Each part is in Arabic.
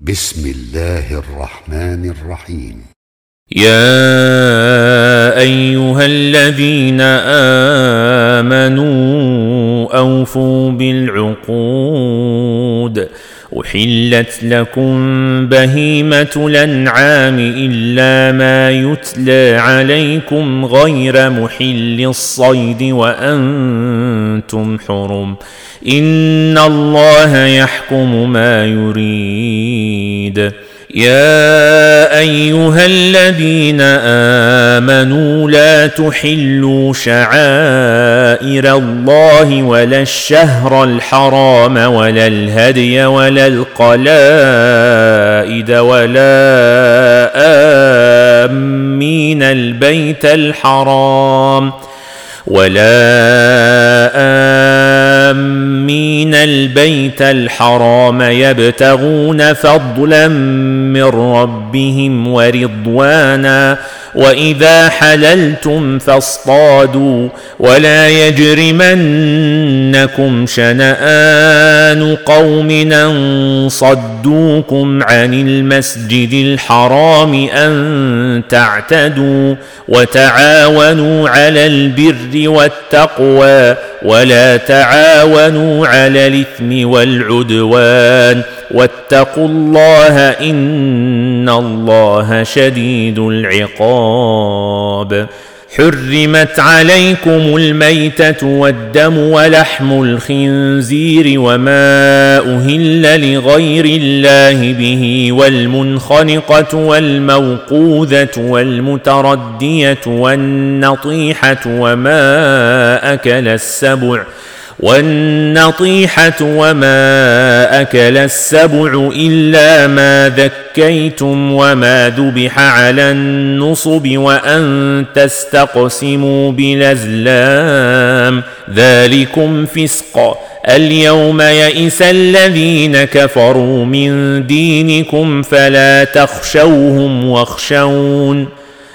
بسم الله الرحمن الرحيم. يا أيها الذين آمنوا أوفوا بالعقود. احلت لكم بهيمه الانعام الا ما يتلى عليكم غير محل الصيد وأنتم حرم ان الله يحكم ما يريد يا أيها الذين آمنوا لا تحلوا شعائر الله ولا الشهر الحرام ولا الهدي ولا القلائد ولا آمين البيت الحرام ولا آمين البيت الحرام يبتغون فضلا من ربهم ورضوانا وإذا حللتم فاصطادوا ولا يجرمنكم شنآن قوم أن صدوكم عن المسجد الحرام أن تعتدوا وتعاونوا على البر والتقوى ولا تعاونوا على الإثم والعدوان واتقوا الله إن الله شديد العقاب. حرمت عليكم الميتة والدم ولحم الخنزير وما أهل لغير الله به والمنخنقة والموقوذة والمتردية والنطيحة وما أكل السبع ۖ والنطيحة وما أكل السبع إلا ما ذكيتم وما ذبح على النصب وأن تستقسموا بالأزلام ذلكم فسق اليوم يئس الذين كفروا من دينكم فلا تخشوهم واخشون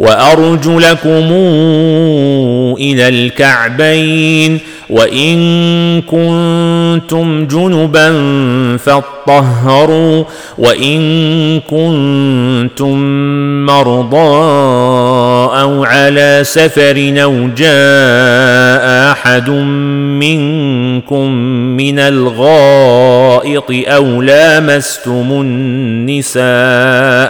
وأرجلكم إلى الكعبين وإن كنتم جنبا فاطهروا وإن كنتم مرضى أو على سفر أو جاء أحد منكم من الغائط أو لامستم النساء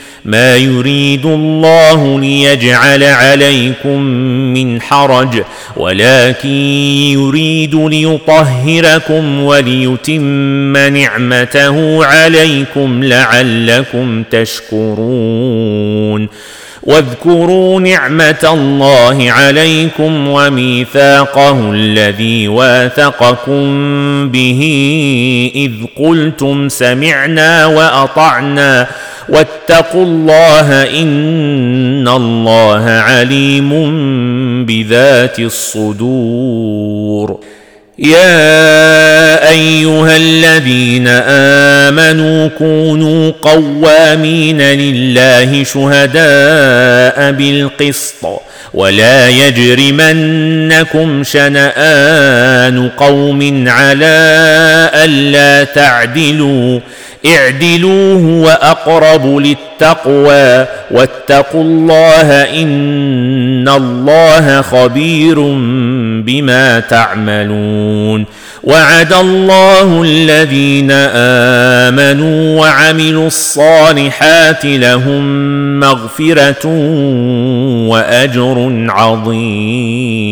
ما يريد الله ليجعل عليكم من حرج ولكن يريد ليطهركم وليتم نعمته عليكم لعلكم تشكرون. واذكروا نعمة الله عليكم وميثاقه الذي واثقكم به إذ قلتم سمعنا وأطعنا. واتقوا الله إن الله عليم بذات الصدور. يا أيها الذين آمنوا كونوا قوامين لله شهداء بالقسط ولا يجرمنكم شنآن قوم على ألا تعدلوا. اعدلوا هو اقرب للتقوى واتقوا الله إن الله خبير بما تعملون وعد الله الذين آمنوا وعملوا الصالحات لهم مغفرة وأجر عظيم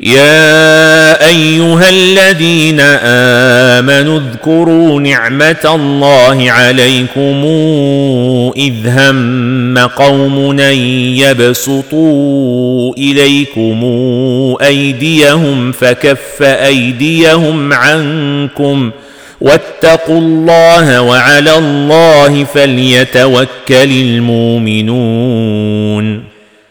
يا أيها الذين آمنوا اذكروا نعمة الله عليكم إذ هم قوم يبسطوا إليكم أيديهم فكف أيديهم عنكم واتقوا الله وعلى الله فليتوكل المؤمنون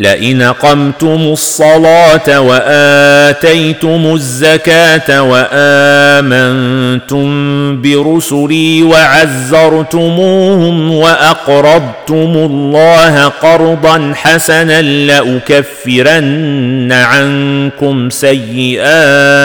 لئن أقمتم الصلاة وآتيتم الزكاة وآمنتم برسلي وعزرتموهم وأقرضتم الله قرضا حسنا لأكفرن عنكم سيئاتكم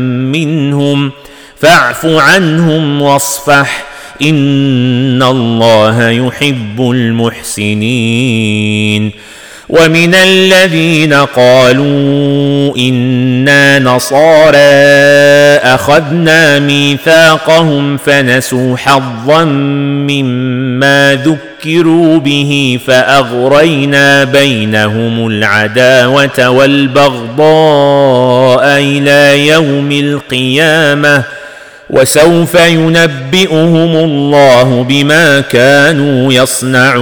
منهم فاعف عنهم واصفح إن الله يحب المحسنين ومن الذين قالوا إنا نصارى أخذنا ميثاقهم فنسوا حظا مما ذكروا به فأغرينا بينهم العداوة والبغضاء إلى يوم القيامة وسوف ينبئهم الله بما كانوا يصنعون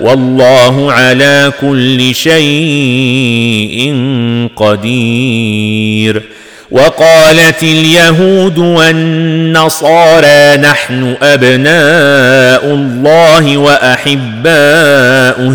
والله على كل شيء قدير. وقالت اليهود والنصارى نحن أبناء الله وأحباؤه.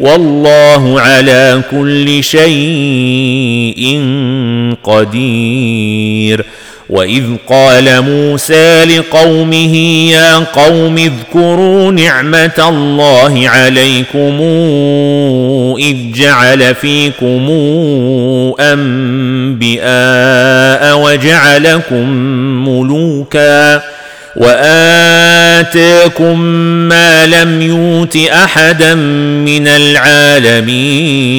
والله على كل شيء قدير. وإذ قال موسى لقومه يا قوم اذكروا نعمة الله عليكم إذ جعل فيكم انبئاء وجعلكم ملوكا. وآتاكم ما لم يوت أحدا من العالمين.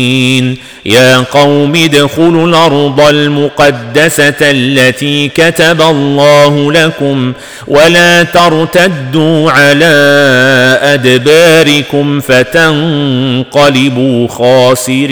يا قوم ادخلوا الأرض المقدسة التي كتب الله لكم ولا ترتدوا على أدباركم فتنقلبوا خاسرين.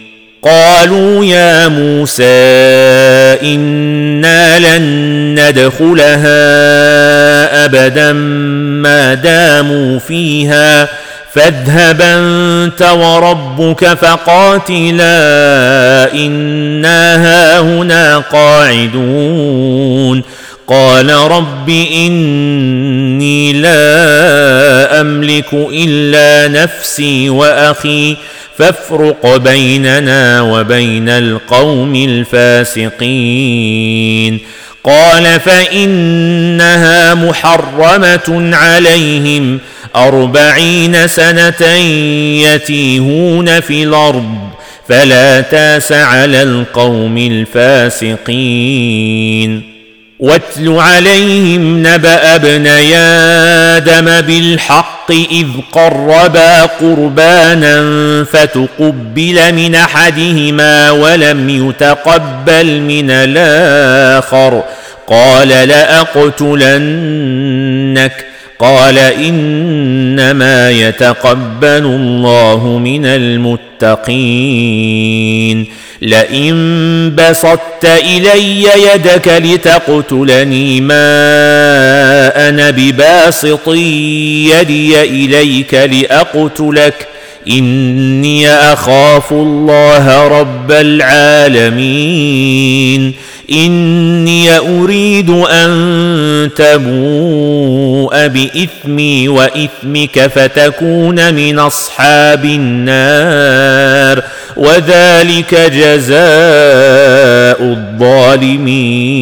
قالوا يا موسى إنا لن ندخلها أبدا ما داموا فيها فاذهب أنت وربك فقاتلا إنا هاهنا قاعدون قال رب إني لا أملك إلا نفسي وأخي فافرق بيننا وبين القوم الفاسقين. قال فإنها محرمة عليهم أربعين سنة يتيهون في الأرض فلا تاس على القوم الفاسقين. واتل عليهم نبأ ابني آدم بالحق إذ قربا قربانا فتقبل من أحدهما ولم يتقبل من الآخر. قال لأقتلنك. قال إنما يتقبل الله من المتقين. لئن بسطت إلي يدك لتقتلني ما أنا بباسط يدي إليك لأقتلك إني أخاف الله رب العالمين. إني أريد أن تبوء بإثمي وإثمك فتكون من أصحاب النار وذلك جزاء الظالمين.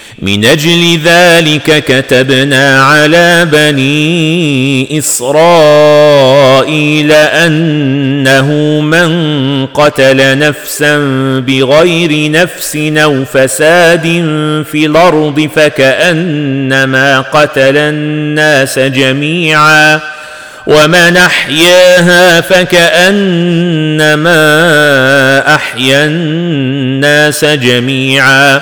من أجل ذلك كتبنا على بني إسرائيل أنه من قتل نفسا بغير نفس أو فساد في الأرض فكأنما قتل الناس جميعا ومن أحياها فكأنما أحيا الناس جميعا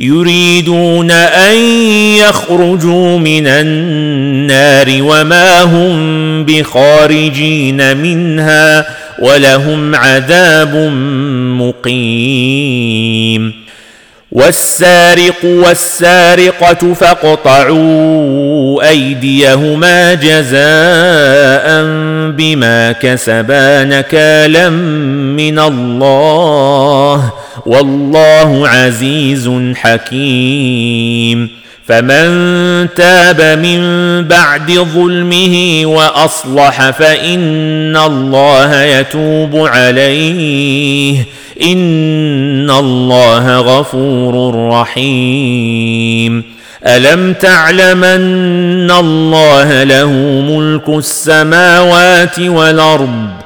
يريدون أن يخرجوا من النار وما هم بخارجين منها ولهم عذاب مقيم. والسارق والسارقة فاقطعوا أيديهما جزاء بما كسبا نكالا من الله. والله عزيز حكيم. فمن تاب من بعد ظلمه وأصلح فإن الله يتوب عليه. إن الله غفور رحيم. ألم تعلم أن الله له ملك السماوات والأرض؟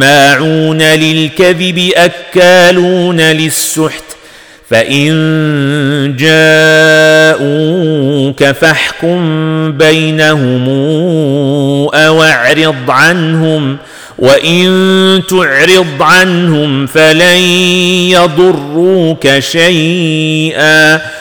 سماعون للكذب أكالون للسحت فإن جاءوك فاحكم بينهم أو أعرض عنهم وإن تعرض عنهم فلن يضروك شيئا.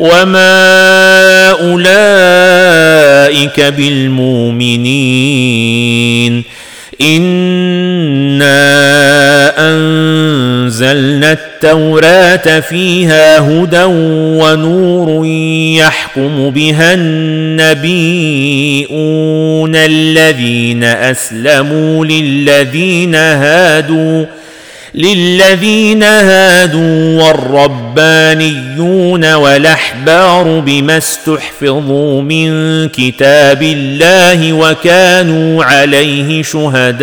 وما اولئك بالمؤمنين انا انزلنا التوراه فيها هدى ونور يحكم بها النبيون الذين اسلموا للذين هادوا للذين هادوا والربانيون والأحبار بما استحفظوا من كتاب الله وكانوا عليه شهداء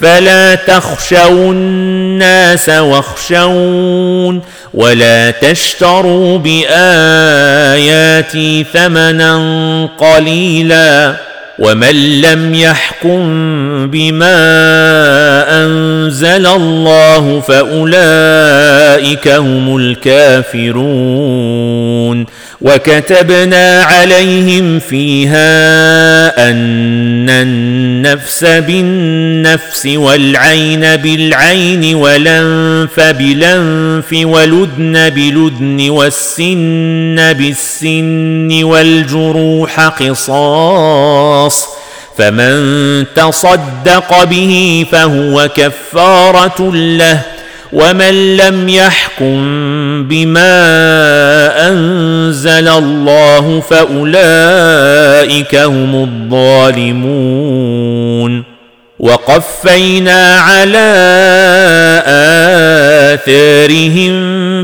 فلا تخشوا الناس واخشون ولا تشتروا بآياتي ثمنا قليلا ومن لم يحكم بما انزل الله فاولئك هم الكافرون وكتبنا عليهم فيها أن النفس بالنفس والعين بالعين والأنف بالانف والودن بالودن والسن بالسن والجروح قصاص فمن تصدق به فهو كفارة له ومن لم يحكم بما انزل الله فاولئك هم الظالمون وقفينا على اثارهم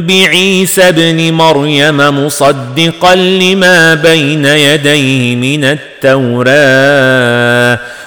بعيسى ابن مريم مصدقا لما بين يديه من التوراه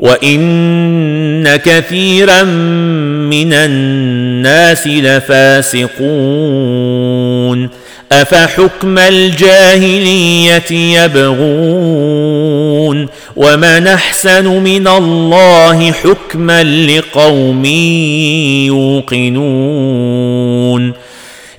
وان كثيرا من الناس لفاسقون افحكم الجاهليه يبغون ومن احسن من الله حكما لقوم يوقنون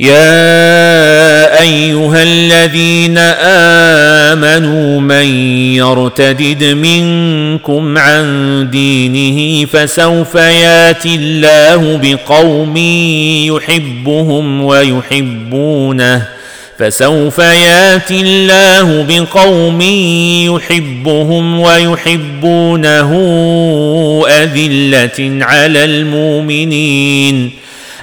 يا أيها الذين آمنوا من يرتدد منكم عن دينه فسوف ياتي الله بقوم يحبهم ويحبونه فسوف ياتي الله بقوم يحبهم ويحبونه أذلة على المؤمنين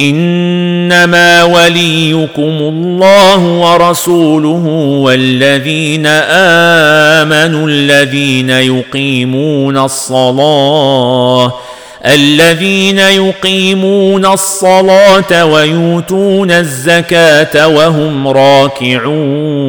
إنما وليكم الله ورسوله والذين آمنوا الذين يقيمون الصلاة الذين يقيمون الصلاة ويؤتون الزكاة وهم راكعون.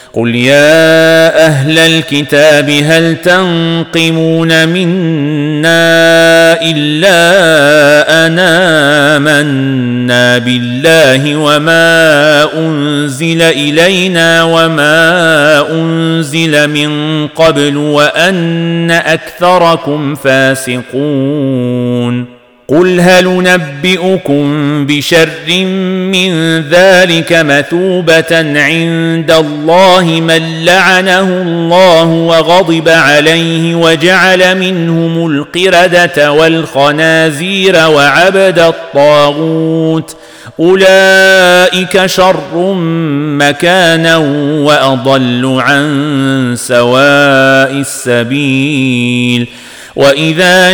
قل يا أهل الكتاب هل تنقمون منا الا انا منا بالله وما انزل الينا وما انزل من قبل وان اكثركم فاسقون قل هل نبئكم بشر من ذلك مثوبه عند الله من لعنه الله وغضب عليه وجعل منهم القرده والخنازير وعبد الطاغوت اولئك شر مكانا واضل عن سواء السبيل واذا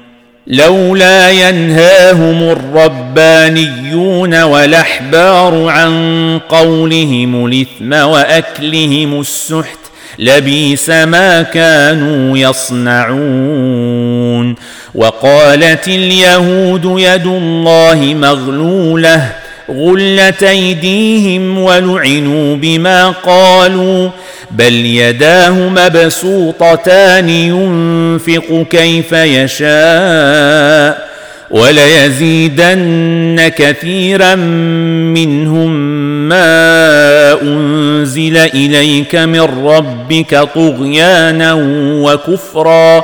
لولا ينهاهم الربانيون والأحبار عن قولهم الإثم وأكلهم السحت لبيس ما كانوا يصنعون. وقالت اليهود يد الله مغلولة غلت أيديهم ولعنوا بما قالوا بل يداه مبسوطتان ينفق كيف يشاء وليزيدن كثيرا منهم ما أنزل إليك من ربك طغيانا وكفرا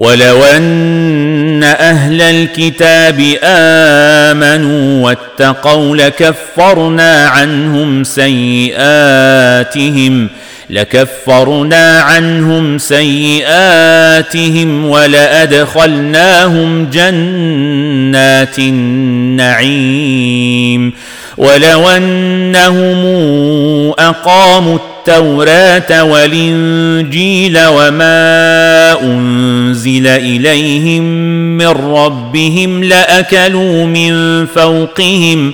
ولو ان أهل الكتاب امنوا واتقوا لكفرنا عنهم سيئاتهم لكفرنا عنهم سيئاتهم ولأدخلناهم جنات النعيم. ولو أنهم أقاموا التوراة والإنجيل وما أنزل إليهم من ربهم لأكلوا من فوقهم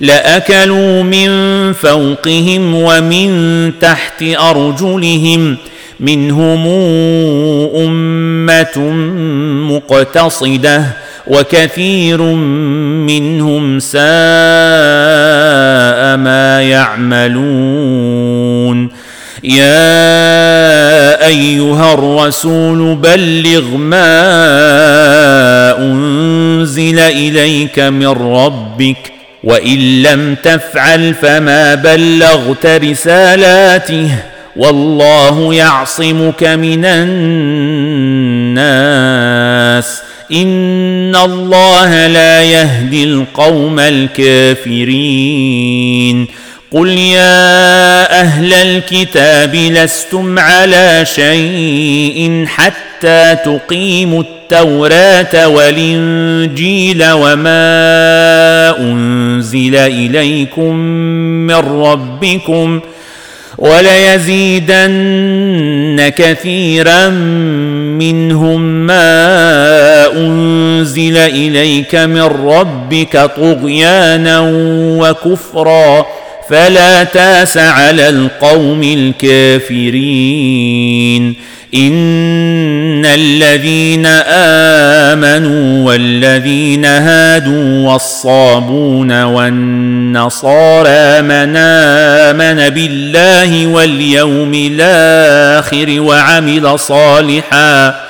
لأكلوا من فوقهم ومن تحت أرجلهم منهم أمة مقتصدة وكثير منهم ساء ما يعملون. يا أيها الرسول بلغ ما أنزل إليك من ربك وإن لم تفعل فما بلغت رسالاته والله يعصمك من الناس إن الله لا يهدي القوم الكافرين قل يا أهل الكتاب لستم على شيء حتى تقيموا التوراة والإنجيل وما أنزل إليكم من ربكم وليزيدن كثيرا منهم ما أنزل إليك من ربك طغيانا وكفرا فلا تاس على القوم الكافرين. إن الذين آمنوا والذين هادوا والصابون والنصارى من آمن بالله واليوم الآخر وعمل صالحا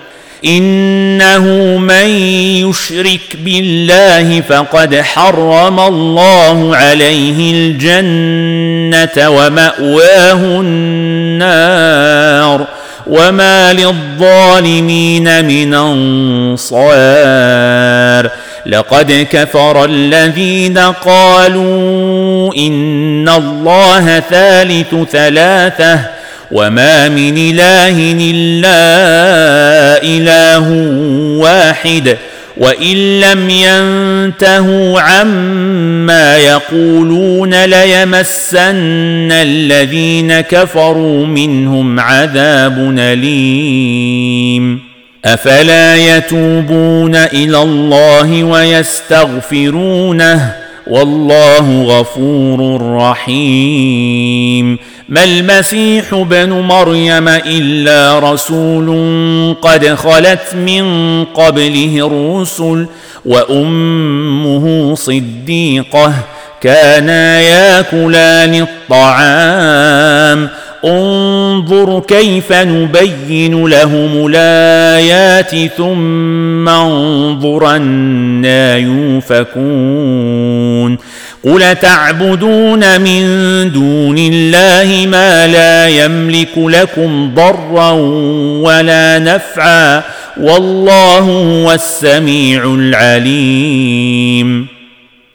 إنه من يشرك بالله فقد حرم الله عليه الجنة ومأواه النار وما للظالمين من أنصار لقد كفر الذين قالوا إن الله ثالث ثلاثة وما من اله الا اله واحد وان لم ينتهوا عما يقولون ليمسن الذين كفروا منهم عذاب اليم افلا يتوبون إلى الله ويستغفرونه والله غفور رحيم. ما المسيح ابن مريم إلا رسول قد خلت من قبله الرسل وأمه صديقة كانا ياكلان الطعام. انظر كيف نبين لهم الآيات ثم انظر أنا يوفكون قل تعبدون من دون الله ما لا يملك لكم ضرا ولا نفعا والله هو السميع العليم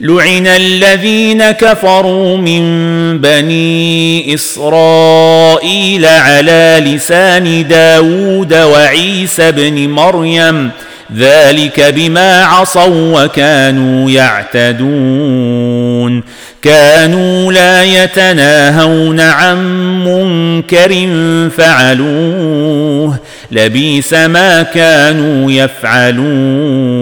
لعن الذين كفروا من بني اسرائيل على لسان داود وعيسى بن مريم ذلك بما عصوا وكانوا يعتدون كانوا لا يتناهون عن منكر فعلوه لبيس ما كانوا يفعلون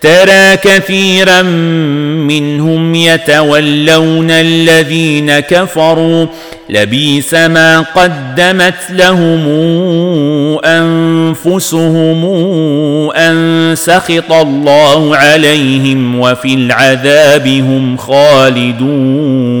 ترى كثيرا منهم يتولون الذين كفروا. لبيس ما قدمت لهم أنفسهم أن سخط الله عليهم وفي العذاب هم خالدون.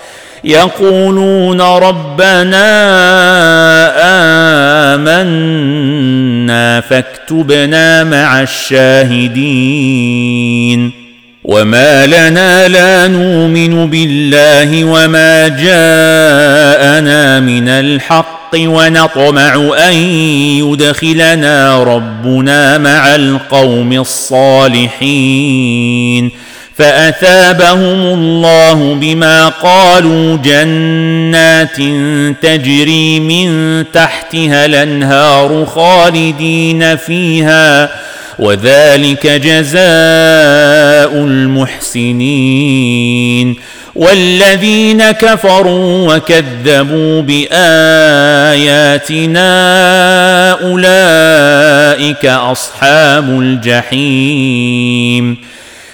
يقولون ربنا آمنا فاكتبنا مع الشاهدين وما لنا لا نؤمن بالله وما جاءنا من الحق ونطمع أن يدخلنا ربنا مع القوم الصالحين فأثابهم الله بما قالوا جنات تجري من تحتها الأنهار خالدين فيها وذلك جزاء المحسنين. والذين كفروا وكذبوا بآياتنا أولئك أصحاب الجحيم.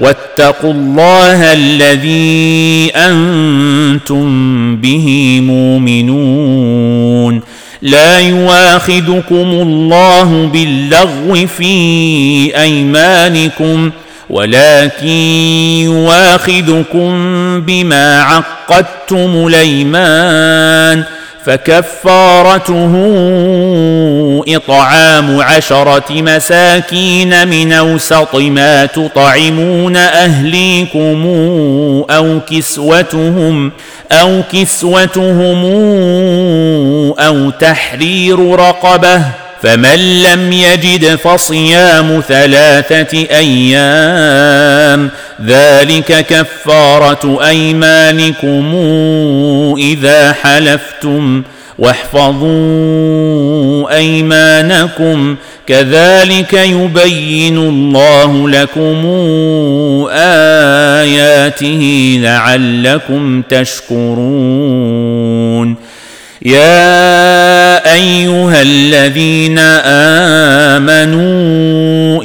واتقوا الله الذي أنتم به مؤمنون. لا يواخذكم الله باللغو في أيمانكم ولكن يواخذكم بما عقدتم الأيمان. فكفارته إطعام عشرة مساكين من أوسط ما تطعمون أهليكم أو كسوتهم أو كسوتهم أو تحرير رقبة فمن لم يجد فصيام ثلاثة أيام ذلك كفارة أيمانكم إذا حلفتم واحفظوا أيمانكم كذلك يبين الله لكم آياته لعلكم تشكرون. يا أيها الذين آمنوا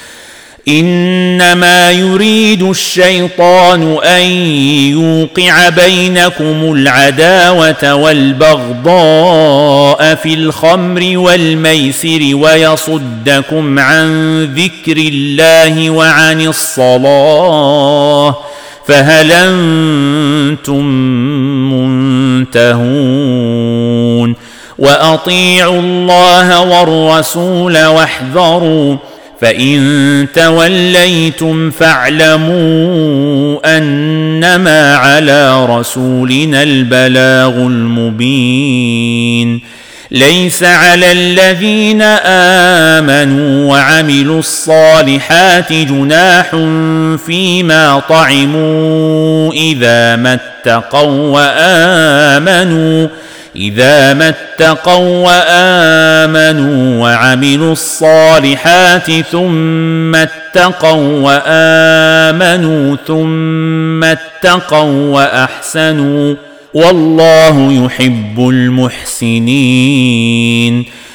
إنما يريد الشيطان أن يوقع بينكم العداوة والبغضاء في الخمر والميسر ويصدكم عن ذكر الله وعن الصلاة فهل أنتم منتهون؟ وأطيعوا الله والرسول واحذروا فان توليتم فاعلموا انما على رسولنا البلاغ المبين ليس على الذين امنوا وعملوا الصالحات جناح فيما طعموا اذا ما اتقوا وامنوا إذا ما اتقوا وآمنوا وعملوا الصالحات ثم اتقوا وآمنوا ثم اتقوا وأحسنوا والله يحب المحسنين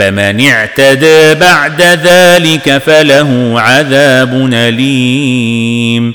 فمن اعتدى بعد ذلك فله عذاب أليم.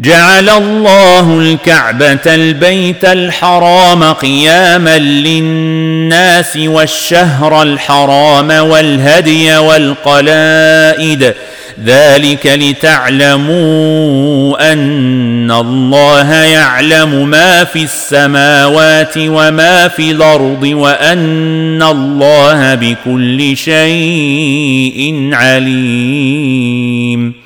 جعل الله الكعبة البيت الحرام قياما للناس والشهر الحرام والهدي والقلائد. ذلك لتعلموا أن الله يعلم ما في السماوات وما في الأرض وأن الله بكل شيء عليم.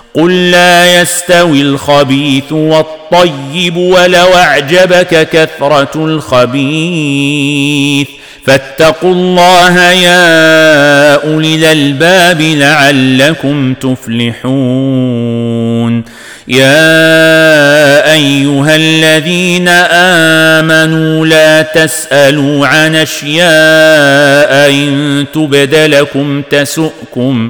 قل لا يستوي الخبيث والطيب ولو أعجبك كثرة الخبيث. فاتقوا الله يا أولي الألباب لعلكم تفلحون. يا أيها الذين آمنوا لا تسألوا عن أشياء إن تبد لكم تسؤكم.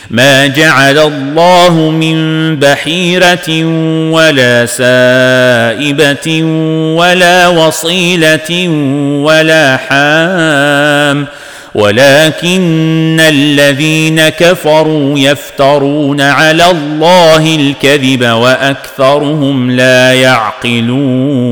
ما جعل الله من بحيرة ولا سائبة ولا وصيلة ولا حام ولكن الذين كفروا يفترون على الله الكذب وأكثرهم لا يعقلون.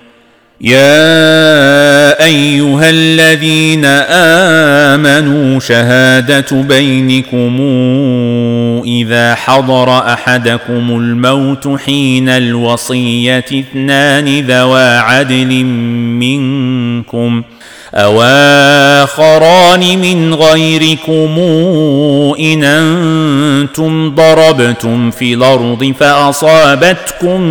يا أيها الذين آمنوا شهادة بينكم إذا حضر أحدكم الموت حين الوصية اثنان ذوا عدل منكم أواخران من غيركم إن أنتم ضربتم في الأرض فأصابتكم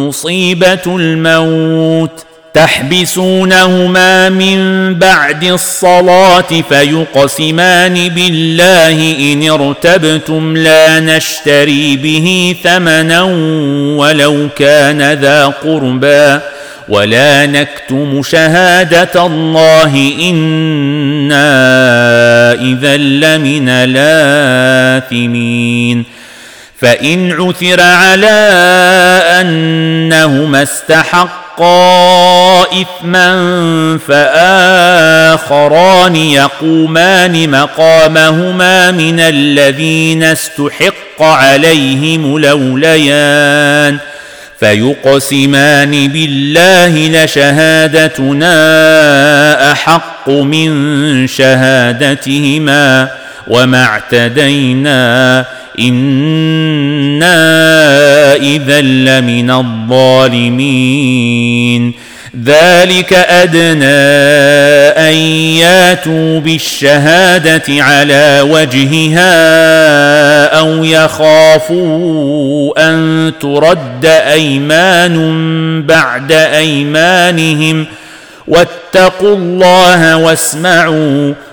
مصيبة الموت تحبسونهما من بعد الصلاة فيقسمان بالله إن ارتبتم لا نشتري به ثمنا ولو كان ذا قربى ولا نكتم شهادة الله إنا إذا لمن الآثمين فإن عثر على أنهما استحقا إثما فآخران يقومان مقامهما من الذين استحق عليهم الاوليان فيقسمان بالله لشهادتنا أحق من شهادتهما وما اعتدينا أنا اذا لمن الظالمين ذلك ادنى ان ياتوا بالشهاده على وجهها أو يخافوا ان ترد ايمان بعد ايمانهم واتقوا الله واسمعوا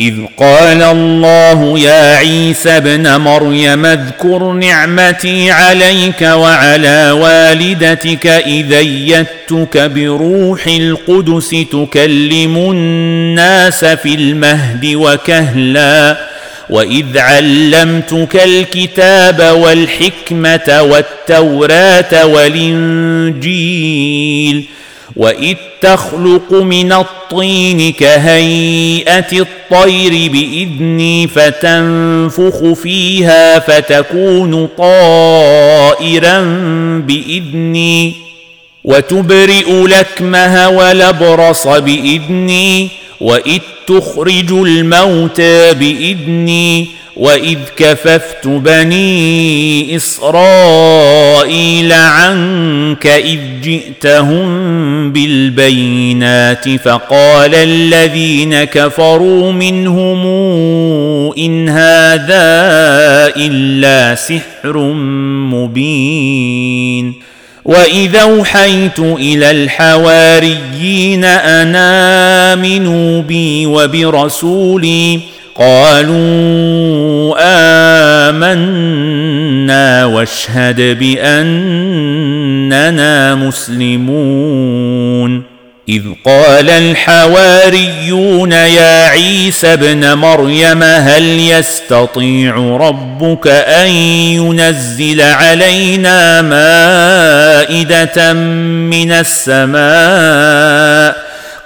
إذ قال الله يا عيسى ابن مريم اذكر نعمتي عليك وعلى والدتك اذ ايدتك بروح القدس تكلم الناس في المهد وكهلا وإذ علمتك الكتاب والحكمة والتوراة والإنجيل وإذ تخلق من الطين كهيئة الطير بإذني فتنفخ فيها فتكون طائرا بإذني وتبرئ لكمه ولبرص بإذني وإذ تخرج الموتى بإذني واذ كففت بني اسرائيل عنك اذ جئتهم بالبينات فقال الذين كفروا منهم ان هذا الا سحر مبين واذا اوحيت إلى الحواريين ان امنوا بي وبرسولي قالوا آمنا واشهد بأننا مسلمون. إذ قال الحواريون يا عيسى ابن مريم هل يستطيع ربك أن ينزل علينا مائدة من السماء؟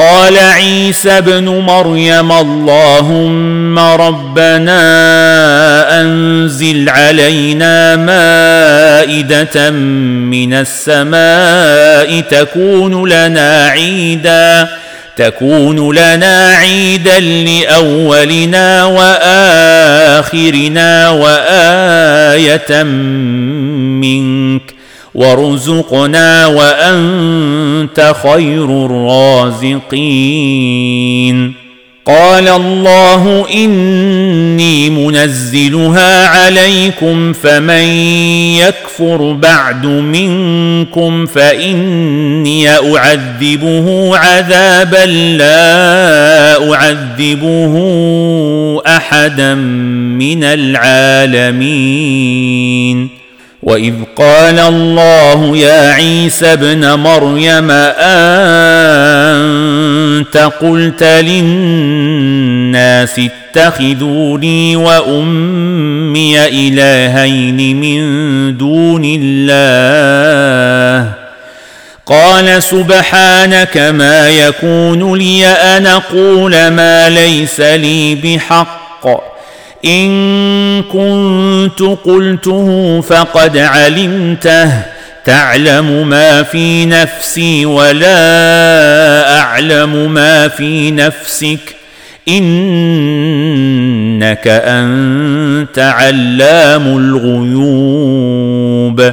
قال عيسى ابن مريم اللهم ربنا أنزل علينا مائدة من السماء تكون لنا عيدا تكون لنا عيدا لأولنا وآخرنا وآية منك. وارزقنا وانت خير الرازقين قال الله اني منزلها عليكم فمن يكفر بعد منكم فاني اعذبه عذابا لا اعذبه احدا من العالمين واذ قال الله يا عيسى ابن مريم انت قلت للناس اتخذوني وامي الهين من دون الله قال سبحانك ما يكون لي ان أقول ما ليس لي بحق إن كنت قلته فقد علمته. تعلم ما في نفسي ولا أعلم ما في نفسك. إنك أنت علام الغيوب.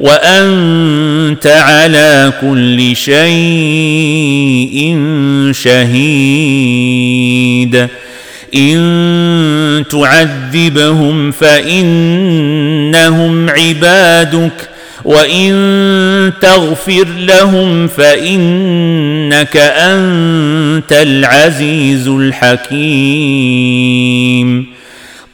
وأنت على كل شيء شهيد. إن تعذبهم فإنهم عبادك وإن تغفر لهم فإنك أنت العزيز الحكيم.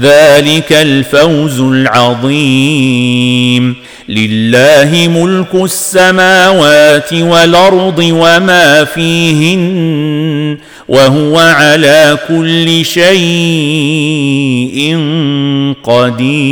ذلك الفوز العظيم. لله ملك السماوات والأرض وما فيهن وهو على كل شيء قدير.